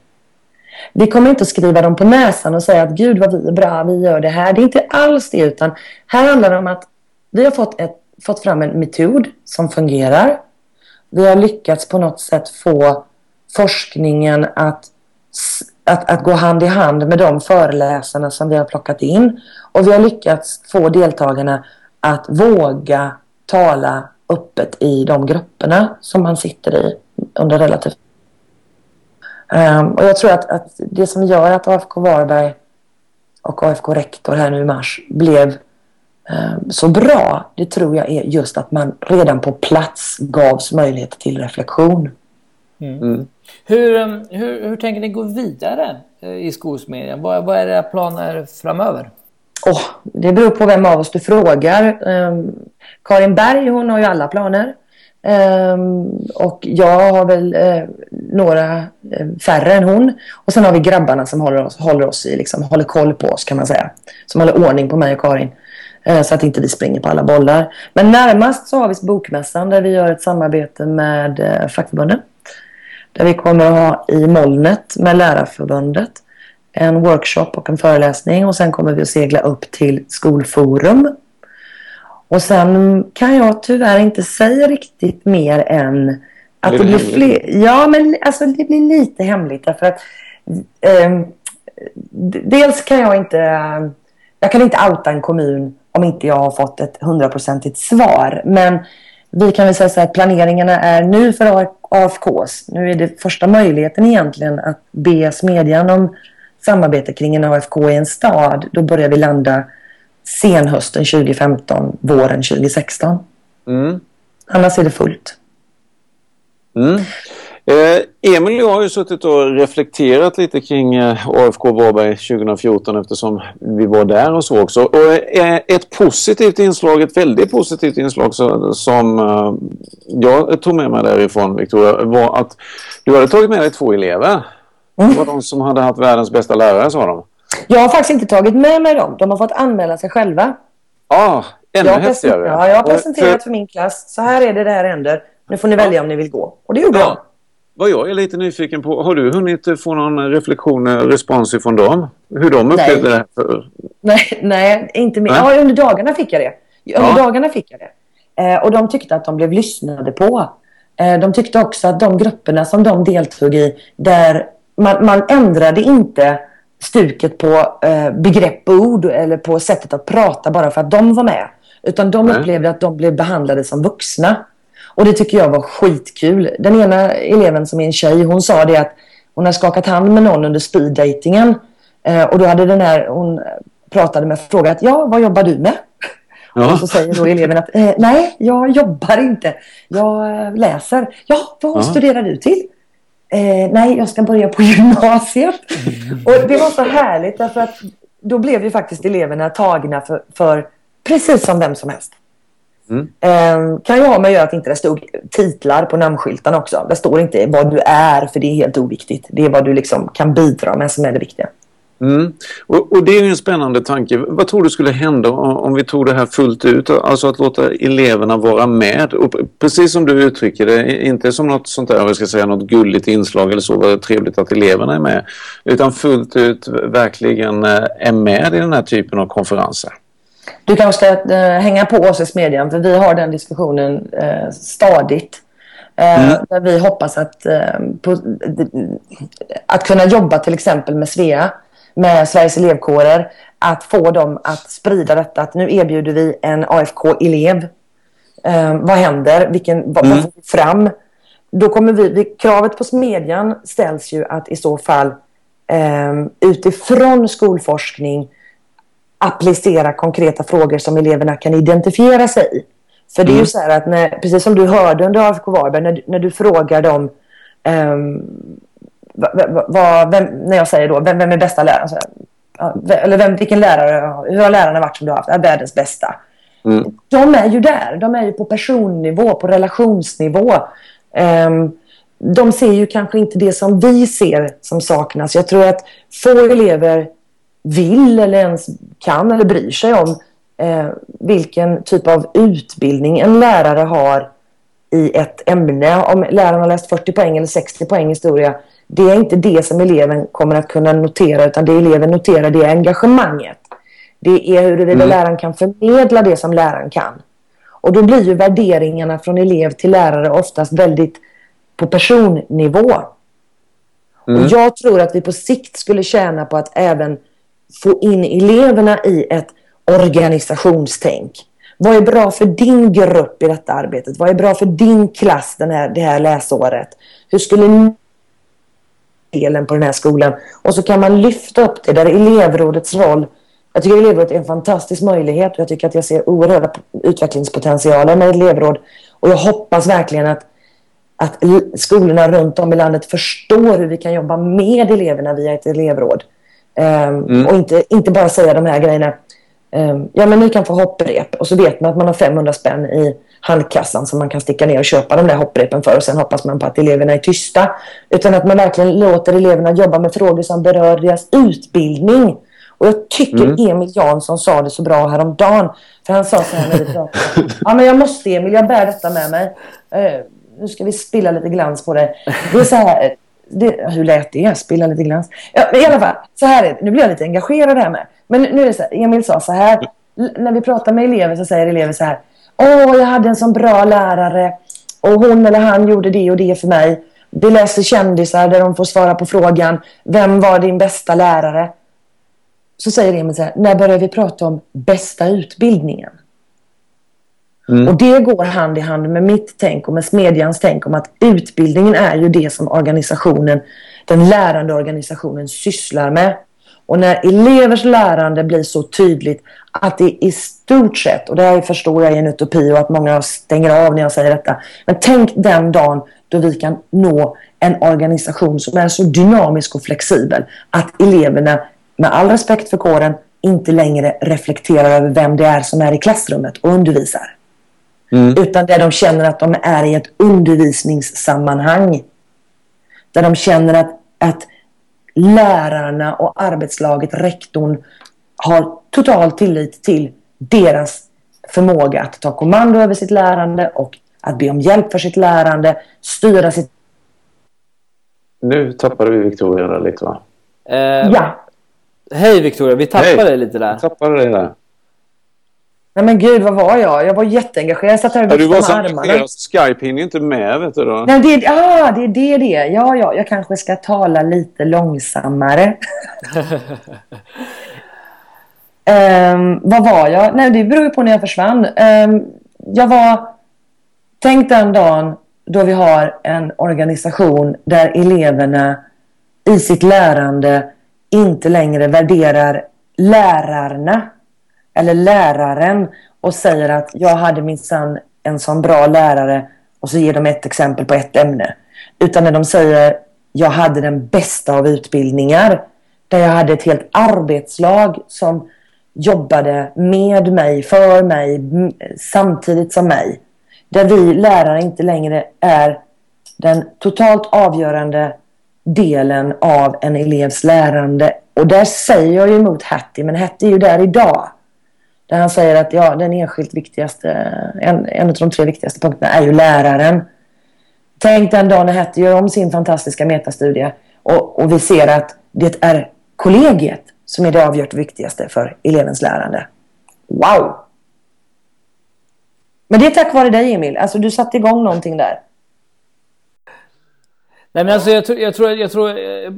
Vi kommer inte att skriva dem på näsan och säga att gud vad vi är bra, vi gör det här. Det är inte alls det utan här handlar det om att vi har fått, ett, fått fram en metod som fungerar vi har lyckats på något sätt få forskningen att, att, att gå hand i hand med de föreläsarna som vi har plockat in. Och vi har lyckats få deltagarna att våga tala öppet i de grupperna som man sitter i under relativt um, Och jag tror att, att det som gör att AFK Varberg och AFK Rektor här nu i mars blev så bra, det tror jag är just att man redan på plats gavs möjlighet till reflektion. Mm. Mm. Hur, eh, hur, hur tänker ni gå vidare eh, i Skolsmedjan? Vad, vad är era planer framöver? Oh, det beror på vem av oss du frågar. Um, Karin Berg hon har ju alla planer. Um, och jag har väl uh, några uh, färre än hon. Och sen har vi grabbarna som håller oss, håller oss i, liksom, håller koll på oss kan man säga. Som håller ordning på mig och Karin. Eh, så att inte vi springer på alla bollar. Men närmast så har vi Bokmässan där vi gör ett samarbete med eh, fackförbunden. Där vi kommer att ha i molnet med Lärarförbundet en workshop och en föreläsning och sen kommer vi att segla upp till Skolforum. Och sen kan jag tyvärr inte säga riktigt mer än att det, det blir fler. Ja, men alltså det blir lite hemligt därför att eh, dels kan jag inte jag kan inte outa en kommun om inte jag har fått ett hundraprocentigt svar. Men vi kan väl säga så att planeringarna är nu för AFKs. Nu är det första möjligheten egentligen att be Smedjan om samarbete kring en AFK i en stad. Då börjar vi landa senhösten 2015, våren 2016. Mm. Annars är det fullt. Mm. Eh, Emil och jag har ju suttit och reflekterat lite kring eh, AFK Varberg 2014 eftersom vi var där och så också. Och eh, ett positivt inslag, ett väldigt positivt inslag så, som eh, jag tog med mig därifrån Victoria var att du hade tagit med dig två elever. Mm. Det var de som hade haft världens bästa lärare sa de. Jag har faktiskt inte tagit med mig dem. De har fått anmäla sig själva. Ja, ah, Ännu jag häftigare. Ja, jag har presenterat För- för min klass. Så här är det det här händer. Nu får ni välja om ni vill gå. Och det gjorde de. Vad jag är lite nyfiken på, har du hunnit få någon reflektion, respons ifrån dem? Hur de upplevde Nej. det här? Nej, nej, inte mer. Ja, under dagarna fick jag det. Under Ja. dagarna fick jag det. Eh, och de tyckte att de blev lyssnade på. Eh, de tyckte också att de grupperna som de deltog i, där man, man ändrade inte stuket på eh, begrepp och ord eller på sättet att prata bara för att de var med. Utan de Nej. upplevde att de blev behandlade som vuxna. Och det tycker jag var skitkul. Den ena eleven som är en tjej, hon sa det att hon har skakat hand med någon under speeddatingen. Eh, och då hade den här, hon pratade med frågat, ja vad jobbar du med? Ja. Och så säger då eleven att eh, nej, jag jobbar inte. Jag eh, läser. Ja, vad Ja. studerar du till? Eh, nej, jag ska börja på <laughs> gymnasiet. <laughs> Och det var så härligt därför att då blev ju faktiskt eleverna tagna för, för precis som vem som helst. Mm. Eh, kan ju ha med att göra att inte det stod titlar på namnskyltarna också. Det står inte vad du är för det är helt oviktigt. Det är vad du liksom kan bidra med som är det viktiga. Mm. Och, och det är ju en spännande tanke. Vad tror du skulle hända om, om vi tog det här fullt ut? Alltså att låta eleverna vara med. Och precis som du uttrycker det, inte som något sånt där, jag ska säga något gulligt inslag eller så, vad trevligt att eleverna är med. Utan fullt ut verkligen eh, är med i den här typen av konferenser. Du kanske ska eh, hänga på oss i Smedjan för vi har den diskussionen eh, stadigt. Eh, Mm. Där vi hoppas att, eh, på, att kunna jobba till exempel med Svea, med Sveriges elevkårer, att få dem att sprida detta. Att nu erbjuder vi en AFK-elev. Eh, vad händer? Vilken, vad, Mm. vad får vi fram? Då kommer vi, vi, kravet på Smedjan ställs ju att i så fall utifrån skolforskning applicera konkreta frågor som eleverna kan identifiera sig i. För det är ju Mm. så här att när, precis som du hörde under AFK Varberg, när, när du frågar dem ehm, va, va, va, vem, när jag säger då, vem, vem är bästa läraren? Så eller vem, vilken lärare, hur har lärarna varit som du har haft? Ja, världens bästa. Mm. De är ju där, de är ju på personnivå, på relationsnivå. Ehm, de ser ju kanske inte det som vi ser som saknas. Jag tror att få elever vill eller ens kan eller bryr sig om eh, vilken typ av utbildning en lärare har i ett ämne. Om läraren har läst 40 poäng eller 60 poäng historia, det är inte det som eleven kommer att kunna notera utan det eleven noterar det är engagemanget. Det är huruvida Mm. läraren kan förmedla det som läraren kan. Och då blir ju värderingarna från elev till lärare oftast väldigt på personnivå. Mm. Och jag tror att vi på sikt skulle tjäna på att även få in eleverna i ett organisationstänk. Vad är bra för din grupp i detta arbetet? Vad är bra för din klass den här, det här läsåret? Hur skulle ni delen på den här skolan? Och så kan man lyfta upp det där elevrådets roll. Jag tycker elevrådet är en fantastisk möjlighet och jag tycker att jag ser oerhörda utvecklingspotentialer med elevråd. Och jag hoppas verkligen att att skolorna runt om i landet förstår hur vi kan jobba med eleverna via ett elevråd. Ehm, Mm. Och inte, inte bara säga de här grejerna. ehm, ja, men ni kan få hopprep. Och så vet man att man har 500 spänn i handkassan som man kan sticka ner och köpa de där hopprepen för. Och sen hoppas man på att eleverna är tysta. Utan att man verkligen låter eleverna jobba med frågor som berör deras utbildning. Och jag tycker Mm. Emil Jansson sa det så bra häromdagen. För han sa så här när vi pratade. Ja, men jag måste Emil, jag bär detta med mig. Eh, nu ska vi spilla lite glans på det. Det är så här. Det, hur lät det? Spilla lite glans? Ja, men I alla fall, så här är det. Nu blir jag lite engagerad här med. Men nu är det så här, Emil sa så här. När vi pratar med elever så säger elever så här. Åh, jag hade en sån bra lärare. Och hon eller han gjorde det och det för mig. Vi läser kändisar där de får svara på frågan. Vem var din bästa lärare? Så säger Emil så här. När börjar vi prata om bästa utbildningen? Mm. Och det går hand i hand med mitt tänk och med Smedjans tänk om att utbildningen är ju det som organisationen, den lärande organisationen sysslar med. Och när elevers lärande blir så tydligt att det i stort sett, och det här förstår jag är en utopi och att många stänger av när jag säger detta, men tänk den dagen då vi kan nå en organisation som är så dynamisk och flexibel att eleverna, med all respekt för kåren, inte längre reflekterar över vem det är som är i klassrummet och undervisar Mm. utan där de känner att de är i ett undervisningssammanhang. Där de känner att, att lärarna och arbetslaget, rektorn, har total tillit till deras förmåga att ta kommando över sitt lärande och att be om hjälp för sitt lärande, styra sitt... Nu tappade vi Victoria där lite va? Eh, Ja, Hej Victoria, vi tappade dig lite där. Jag tappade det där. Nej men gud vad var jag? Jag var jätteengagerad. Jag satt här och Ja, du var viftade så med armarna. engagerad så Skype hinner ju inte med vet du då. Nej, det, ah, det är det det är. Ja, ja, jag kanske ska tala lite långsammare. <laughs> Ehm, vad var jag? Nej, det beror ju på när jag försvann. Ehm, jag var... Tänk den dagen då vi har en organisation där eleverna i sitt lärande inte längre värderar lärarna eller läraren och säger att jag hade minsann en sån bra lärare och så ger de ett exempel på ett ämne. Utan när de säger jag hade den bästa av utbildningar där jag hade ett helt arbetslag som jobbade med mig, för mig, samtidigt som mig. Där vi lärare inte längre är den totalt avgörande delen av en elevs lärande. Och där säger jag ju emot Hattie, men Hattie är ju där idag. Där han säger att ja, den enskilt viktigaste, en, en av de tre viktigaste punkterna är ju läraren. Tänk den dagen när Hattie gör om sin fantastiska metastudie och, och vi ser att det är kollegiet som är det avgjort viktigaste för elevens lärande. Wow! Men det är tack vare dig Emil. Alltså du satte igång någonting där. Nej men alltså jag tror, jag tror, jag tror, eh,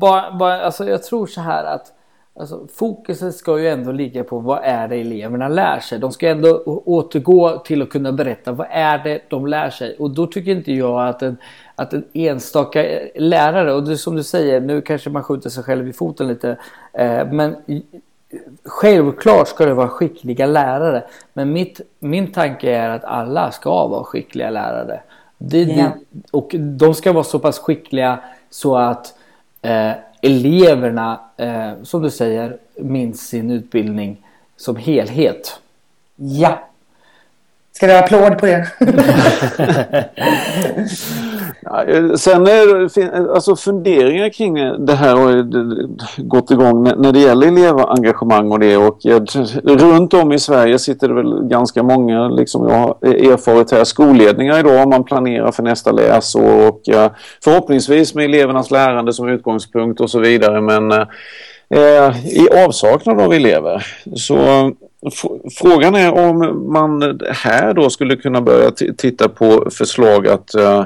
bara, bara, alltså jag tror så här att alltså, fokuset ska ju ändå ligga på vad är det eleverna lär sig. De ska ändå återgå till att kunna berätta vad är det de lär sig. Och då tycker inte jag att en, att en enstaka eh, lärare, och det, som du säger, nu kanske man skjuter sig själv i foten lite, eh, men Självklart ska det vara skickliga lärare. Men mitt, min tanke är att alla ska vara skickliga lärare. Det, det, och de ska vara så pass skickliga så att eh, eleverna, eh, som du säger, minns sin utbildning som helhet. Ja. Ska vi ha applåd på <laughs> det? Eh, sen är eh, alltså funderingar kring eh, det här har gått igång när- det gäller elevengagemang och det och runt om i Sverige sitter det väl ganska många, liksom jag har erfarit här, skolledningar idag om man planerar för nästa läsår och förhoppningsvis med elevernas lärande som utgångspunkt och så vidare men i avsaknad av elever. Så frågan är om man här då skulle kunna börja titta på förslag att eh,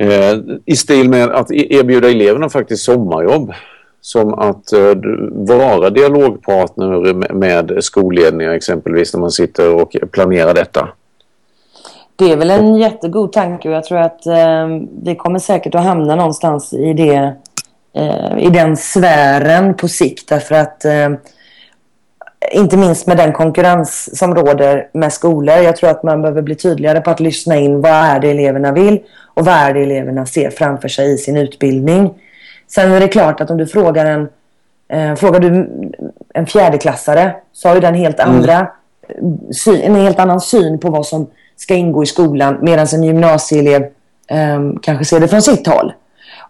Eh, I stil med att e- erbjuda eleverna faktiskt sommarjobb. Som att eh, vara dialogpartner med, med skolledningar exempelvis när man sitter och planerar detta. Det är väl en jättegod tanke och jag tror att eh, vi kommer säkert att hamna någonstans i, det, eh, i den sfären på sikt. Därför att eh, inte minst med den konkurrens som råder med skolor. Jag tror att man behöver bli tydligare på att lyssna in vad är det eleverna vill och vad är det eleverna ser framför sig i sin utbildning. Sen är det klart att om du frågar en, eh, frågar du en fjärdeklassare så har ju den helt andra sy- en helt annan syn på vad som ska ingå i skolan medan en gymnasieelev eh, kanske ser det från sitt håll.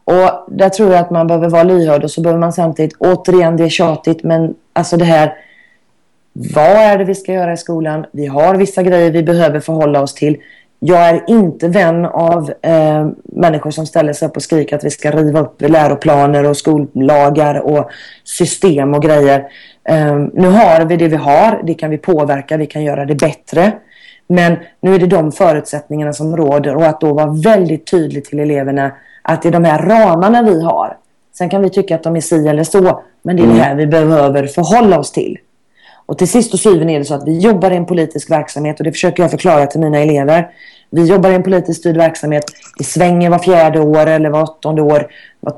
Och där tror jag att man behöver vara lyhörd och så behöver man samtidigt, återigen det är tjatigt, men alltså det här vad är det vi ska göra i skolan? Vi har vissa grejer vi behöver förhålla oss till. Jag är inte vän av eh, människor som ställer sig upp och skriker att vi ska riva upp läroplaner och skollagar och system och grejer. Eh, nu har vi det vi har, det kan vi påverka, vi kan göra det bättre. Men nu är det de förutsättningarna som råder och att då vara väldigt tydlig till eleverna att det är de här ramarna vi har. Sen kan vi tycka att de är si eller så, men det är det här vi behöver förhålla oss till. Och till sist och syvende är det så att vi jobbar i en politisk verksamhet och det försöker jag förklara till mina elever. Vi jobbar i en politiskt styrd verksamhet. Det svänger var fjärde år eller var åttonde år, var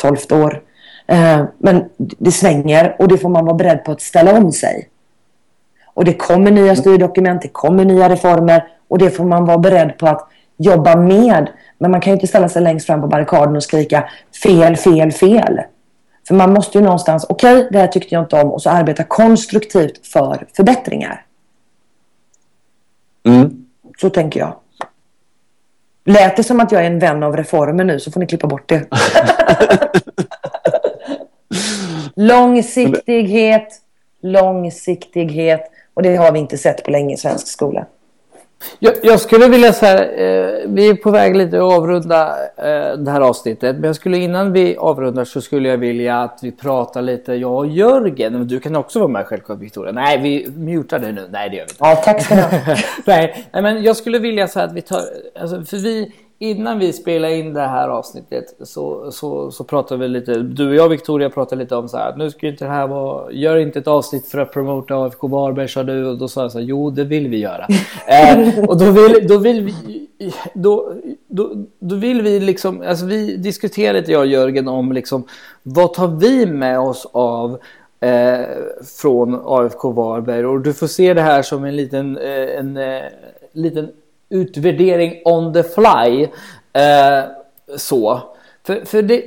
tolfte år. Eh, men det svänger och det får man vara beredd på att ställa om sig. Och det kommer nya styrdokument, det kommer nya reformer och det får man vara beredd på att jobba med. Men man kan ju inte ställa sig längst fram på barrikaden och skrika fel, fel, fel. För man måste ju någonstans, okej, okay, det här tyckte jag inte om och så arbeta konstruktivt för förbättringar. Mm. Så tänker jag. Lät det som att jag är en vän av reformer nu så får ni klippa bort det. <laughs> Långsiktighet, långsiktighet. Och det har vi inte sett på länge i svensk skola. Jag, jag skulle vilja säga, eh, vi är på väg lite att avrunda eh, det här avsnittet. Men jag skulle innan vi avrundar så skulle jag vilja att vi pratar lite, jag och Jörgen. Du kan också vara med självklart Victoria. Nej, vi mutar dig nu. Nej, det gör vi inte. Ja, tack ska ni ha. <laughs> nej, nej, men jag skulle vilja säga att vi tar, alltså, för vi, innan vi spelar in det här avsnittet så, så, så pratar vi lite, du och jag Victoria pratar lite om så här, nu ska inte det här vara, gör inte ett avsnitt för att promota AFK Varberg sa du och då sa jag så här, jo det vill vi göra. <laughs> eh, och då vill, då vill vi, då, då, då vill vi liksom, alltså vi diskuterar lite jag och Jörgen om liksom, vad tar vi med oss av eh, från AFK Varberg och du får se det här som en liten, eh, en, en liten utvärdering on the fly. Eh, så. För, för det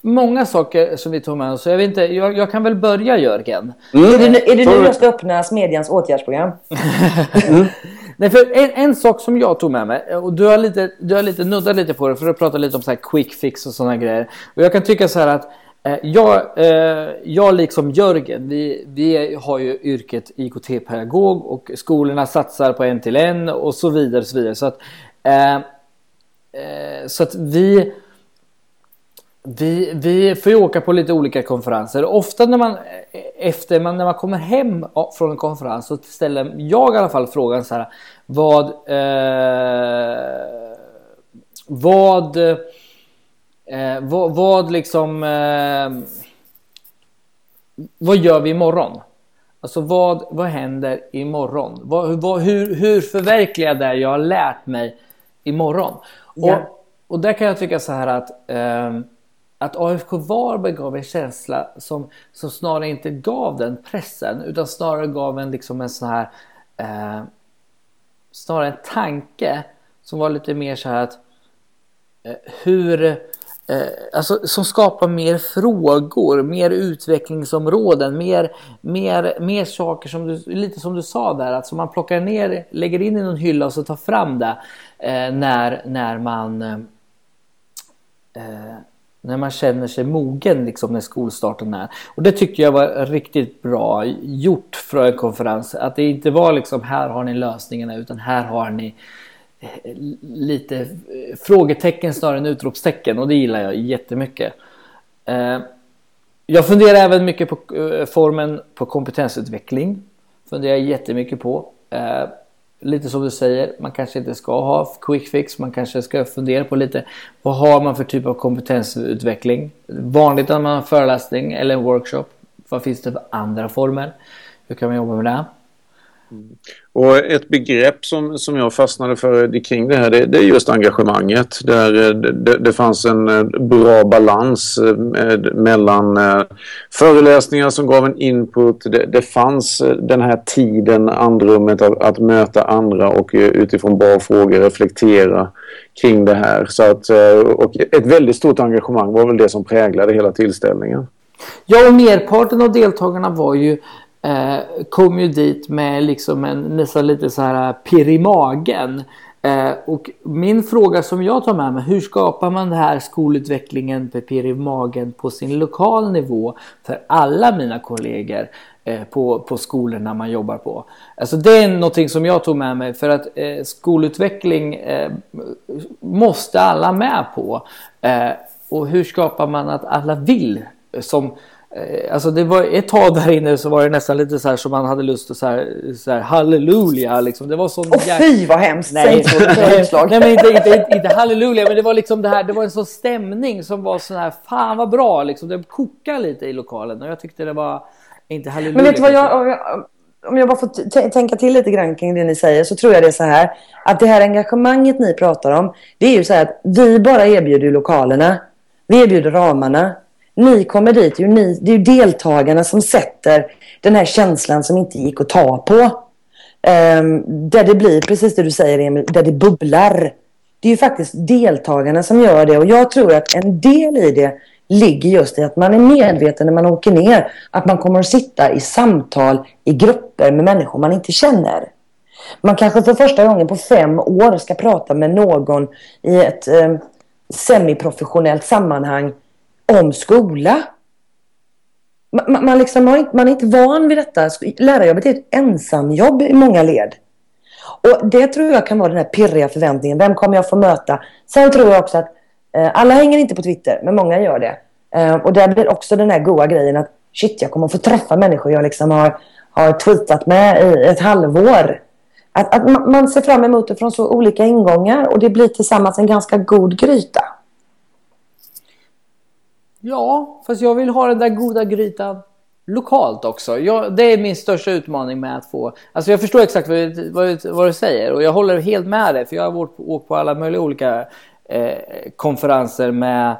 många saker som vi tog med oss. Så jag, vet inte, jag, jag kan väl börja Jörgen. Mm. Är det, är det nu jag ska öppna Smedjans åtgärdsprogram? <laughs> mm. Nej, för en, en, sak som jag tog med mig och du har lite, du har lite nuddat lite på det för att prata lite om så här quick fix och sådana grejer. Och jag kan tycka så här att Eh, jag, eh, jag liksom Jörgen, vi, vi har ju yrket IKT-pedagog och skolorna satsar på en till en och så vidare. Och så vidare. Så att, eh, så att vi, vi, vi får ju åka på lite olika konferenser. Ofta när man, efter man, när man kommer hem från en konferens så ställer jag i alla fall frågan så här. Vad... Eh, vad Eh, vad, vad, liksom... Eh, vad gör vi imorgon? Alltså vad, vad händer imorgon? Vad, vad, hur, hur förverkligar det jag har lärt mig imorgon? Ja. Och, och där kan jag tycka så här att, eh, att AFK Varberg gav en känsla som, som snarare inte gav den pressen utan snarare gav en, liksom en sån här eh, snarare en tanke som var lite mer så här att eh, hur eh, alltså, som skapar mer frågor, mer utvecklingsområden, mer, mer, mer saker som du, lite som du sa där, att som man plockar ner, lägger in i någon hylla och så tar fram det eh, när, när man eh, eh när man känner sig mogen liksom när skolstarten är. Och det tycker jag var riktigt bra gjort för en konferens. Att det inte var liksom här har ni lösningarna utan här har ni lite eh, frågetecken snarare än utropstecken och det gillar jag jättemycket. Eh, jag funderar även mycket på eh, formen på kompetensutveckling. Funderar jättemycket på. Lite som du säger, man kanske inte ska ha quick fix. Man kanske ska fundera på lite vad har man för typ av kompetensutveckling? Vanligt när man har föreläsning eller en workshop. Vad finns det för andra former? Hur kan man jobba med det? Mm. Och ett begrepp som, som jag fastnade för kring det här det, det är just engagemanget. Där eh, det, det, fanns en eh, bra balans eh, mellan föreläsningar som gav en input. Det, det fanns den här tiden, andrummet att, att möta andra och utifrån bra frågor reflektera kring det här. Så att, och ett väldigt stort engagemang var väl det som präglade hela tillställningen. Ja, och merparten av deltagarna var ju Eh, kom ju dit med liksom en nästan lite så här eh, pirr i magen. Eh, och min fråga som jag tar med mig, hur skapar man den här skolutvecklingen med pirr i magen på sin lokal nivå för alla mina kollegor eh, på, på skolorna man jobbar på? Alltså det är någonting som jag tog med mig för att eh, skolutveckling eh, måste alla med på. Eh, och hur skapar man att alla vill? Som Eh, alltså det var ett tag där inne så var det nästan lite så här som man hade lust att så här, så här halleluja liksom. Det var sån Åh oh, fy vad hemskt! Nej, nej, nej men inte, inte, inte halleluja men det var liksom det här, det var en sån stämning som var sån här, fan vad bra liksom. Det kokade lite i lokalen och jag tyckte det var, inte halleluja. Men vet du vad jag, om jag, om jag bara får tänka till lite grann kring det ni säger så tror jag det är så här att det här engagemanget ni pratar om det är ju så här att vi bara erbjuder lokalerna. Vi erbjuder ramarna. Ni kommer dit, det är, ju ni, det är ju deltagarna som sätter den här känslan som inte gick att ta på. Um, där det blir, precis det du säger Emil, där det bubblar. Det är ju faktiskt deltagarna som gör det och jag tror att en del i det ligger just i att man är medveten när man åker ner att man kommer att sitta i samtal i grupper med människor man inte känner. Man kanske för första gången på fem år ska prata med någon i ett eh, semiprofessionellt sammanhang om skola. man, man, liksom har, man är inte van vid detta. Lärarjobbet är ett ensamjobb i många led. Och det tror jag kan vara den här pirriga förväntningen. Vem kommer jag få möta? Sen tror jag också att eh, alla hänger inte på Twitter, men många gör det. Eh, och där blir också den här goa grejen att shit, jag kommer få träffa människor jag liksom har, har tweetat med i ett halvår. Att, att man ser fram emot det från så olika ingångar och det blir tillsammans en ganska god gryta. Ja, fast jag vill ha den där goda grytan lokalt också. Jag, det är min största utmaning med att få... Alltså jag förstår exakt vad, vad, vad du säger och jag håller helt med dig för jag har åkt, åkt på alla möjliga olika eh, konferenser med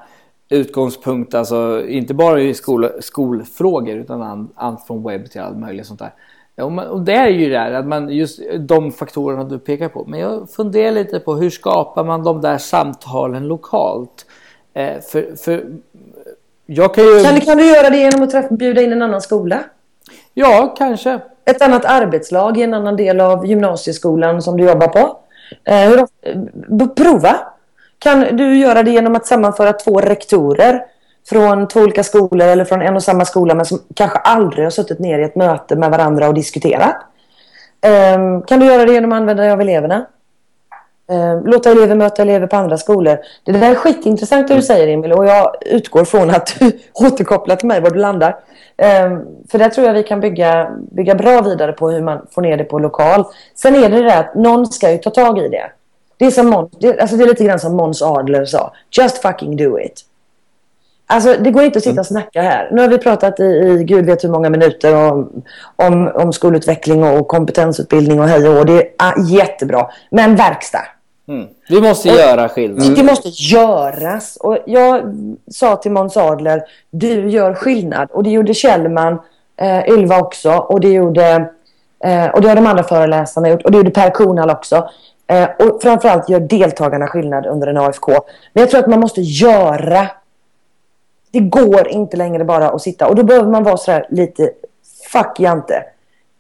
utgångspunkt, alltså inte bara i skol, skolfrågor utan allt från webb till allt möjligt sånt där. Och, man, och det är ju det här, att man just de faktorerna du pekar på. Men jag funderar lite på hur skapar man de där samtalen lokalt? Eh, för, för jag kan ju... Kan, kan du göra det genom att träffa, bjuda in en annan skola? Ja, kanske. Ett annat arbetslag i en annan del av gymnasieskolan som du jobbar på. Eh, eh, prova. Kan du göra det genom att sammanföra två rektorer från två olika skolor eller från en och samma skola men som kanske aldrig har suttit ner i ett möte med varandra och diskuterat? Eh, kan du göra det genom att använda dig av eleverna? Eh, låta elever möta elever på andra skolor. Det där är skitintressant det du säger Emil och jag utgår från att du <laughs> återkopplar till mig var du landar. Eh, för där tror jag vi kan bygga, bygga bra vidare på hur man får ner det på lokal. Sen är det det att någon ska ju ta tag i det. Det är, som Måns, det, alltså det är lite grann som Måns Adler sa. Just fucking do it. Alltså det går inte att sitta och snacka här. Nu har vi pratat i, i gud vet hur många minuter om, om, om skolutveckling och kompetensutbildning och hej och det är ah, jättebra. Men verkstad. Mm. Vi måste och, göra skillnad. Det måste göras. Och jag sa till Måns Adler, du gör skillnad. Och det gjorde Kjellman, eh, Ylva också. Och det gjorde eh, och det har de andra föreläsarna gjort. Och det gjorde Per Kornhall också. Eh, och framförallt gör deltagarna skillnad under en AFK. Men jag tror att man måste göra. Det går inte längre bara att sitta. Och då behöver man vara sådär lite, fuck Jante.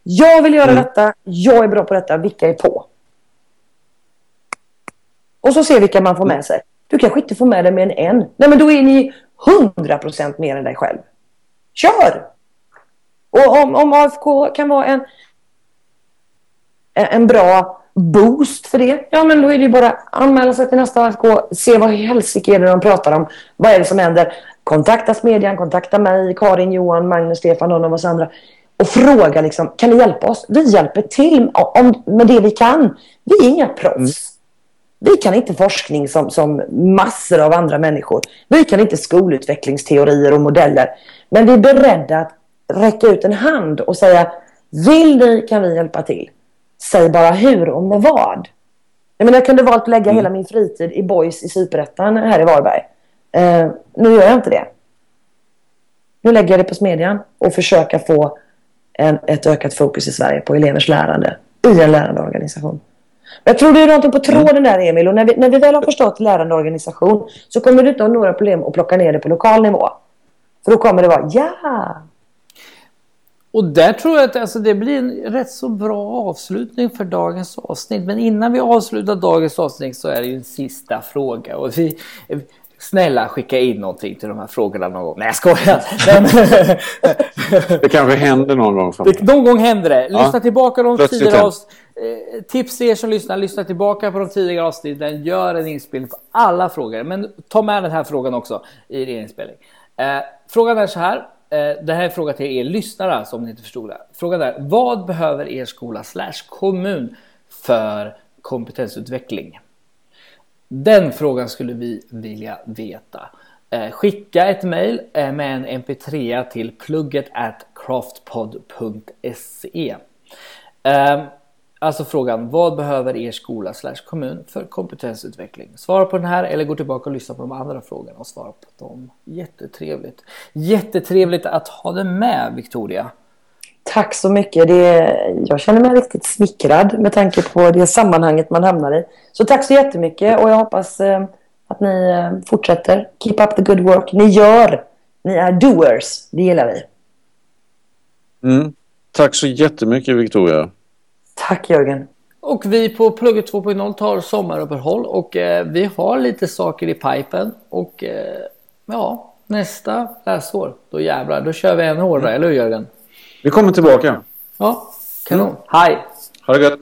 Jag vill göra mm. detta, jag är bra på detta, vilka är på? Och så se vilka man får med sig. Du kanske inte får med dig mer än en. Nej men då är ni 100% mer än dig själv. Kör! Och om, om AFK kan vara en, en bra boost för det, ja men då är det bara att anmäla sig till nästa AFK, se vad i helsike är det de pratar om, vad är det som händer? Kontakta Smedjan, kontakta mig, Karin, Johan, Magnus, Stefan, någon av oss andra och fråga liksom, kan ni hjälpa oss? Vi hjälper till om, med det vi kan. Vi är inga proffs. Mm. Vi kan inte forskning som, som massor av andra människor. Vi kan inte skolutvecklingsteorier och modeller. Men vi är beredda att räcka ut en hand och säga vill ni kan vi hjälpa till. Säg bara hur och med vad. Jag, menar, jag kunde valt att lägga mm. hela min fritid i boys i Superettan här i Varberg. Eh, nu gör jag inte det. Nu lägger jag det på Smedjan och försöka få en, ett ökat fokus i Sverige på elevers lärande i en lärande organisation. Jag tror det är någonting på tråden där Emil och när vi, när vi väl har förstått lärande organisation så kommer du inte ha några problem att plocka ner det på lokal nivå. För då kommer det vara ja. Och där tror jag att alltså, det blir en rätt så bra avslutning för dagens avsnitt. Men innan vi avslutar dagens avsnitt så är det ju en sista fråga. Och vi, Snälla skicka in någonting till de här frågorna någon gång. Nej jag skojar. <laughs> det kanske händer någon gång. Det, någon gång händer det. Lyssna ja. tillbaka de tidigare avsnitt. Eh, tips till er som lyssnar. Lyssna tillbaka på de tidigare avsnitten. Gör en inspelning på alla frågor. Men ta med den här frågan också i din inspelning. Eh, frågan är så här. Eh, det här är en fråga till er lyssnare alltså, om ni inte förstod det. Frågan är vad behöver er skola slash kommun för kompetensutveckling? Den frågan skulle vi vilja veta. Eh, skicka ett mejl eh, med en mp3 till plugget at craftpod.se. Ehm, alltså frågan, vad behöver er skola slash kommun för kompetensutveckling? Svara på den här eller gå tillbaka och lyssna på de andra frågorna och svara på dem. Jättetrevligt. Jättetrevligt att ha dig med Victoria. Tack så mycket. Det, jag känner mig riktigt smickrad med tanke på det sammanhanget man hamnar i. Så tack så jättemycket och jag hoppas eh, att ni eh, fortsätter. Keep up the good work. Ni gör. Ni är doers. Det gillar vi. Mm. Tack så jättemycket Victoria. Tack Jörgen. Och vi på Plugget 2.0 tar sommaruppehåll och eh, vi har lite saker i pipen och eh, ja, nästa läsår, då jävlar, då kör vi ännu hårdare, eller hur Jörgen? Vi kommer tillbaka. Ja, kanon. Hej! Ha det gött!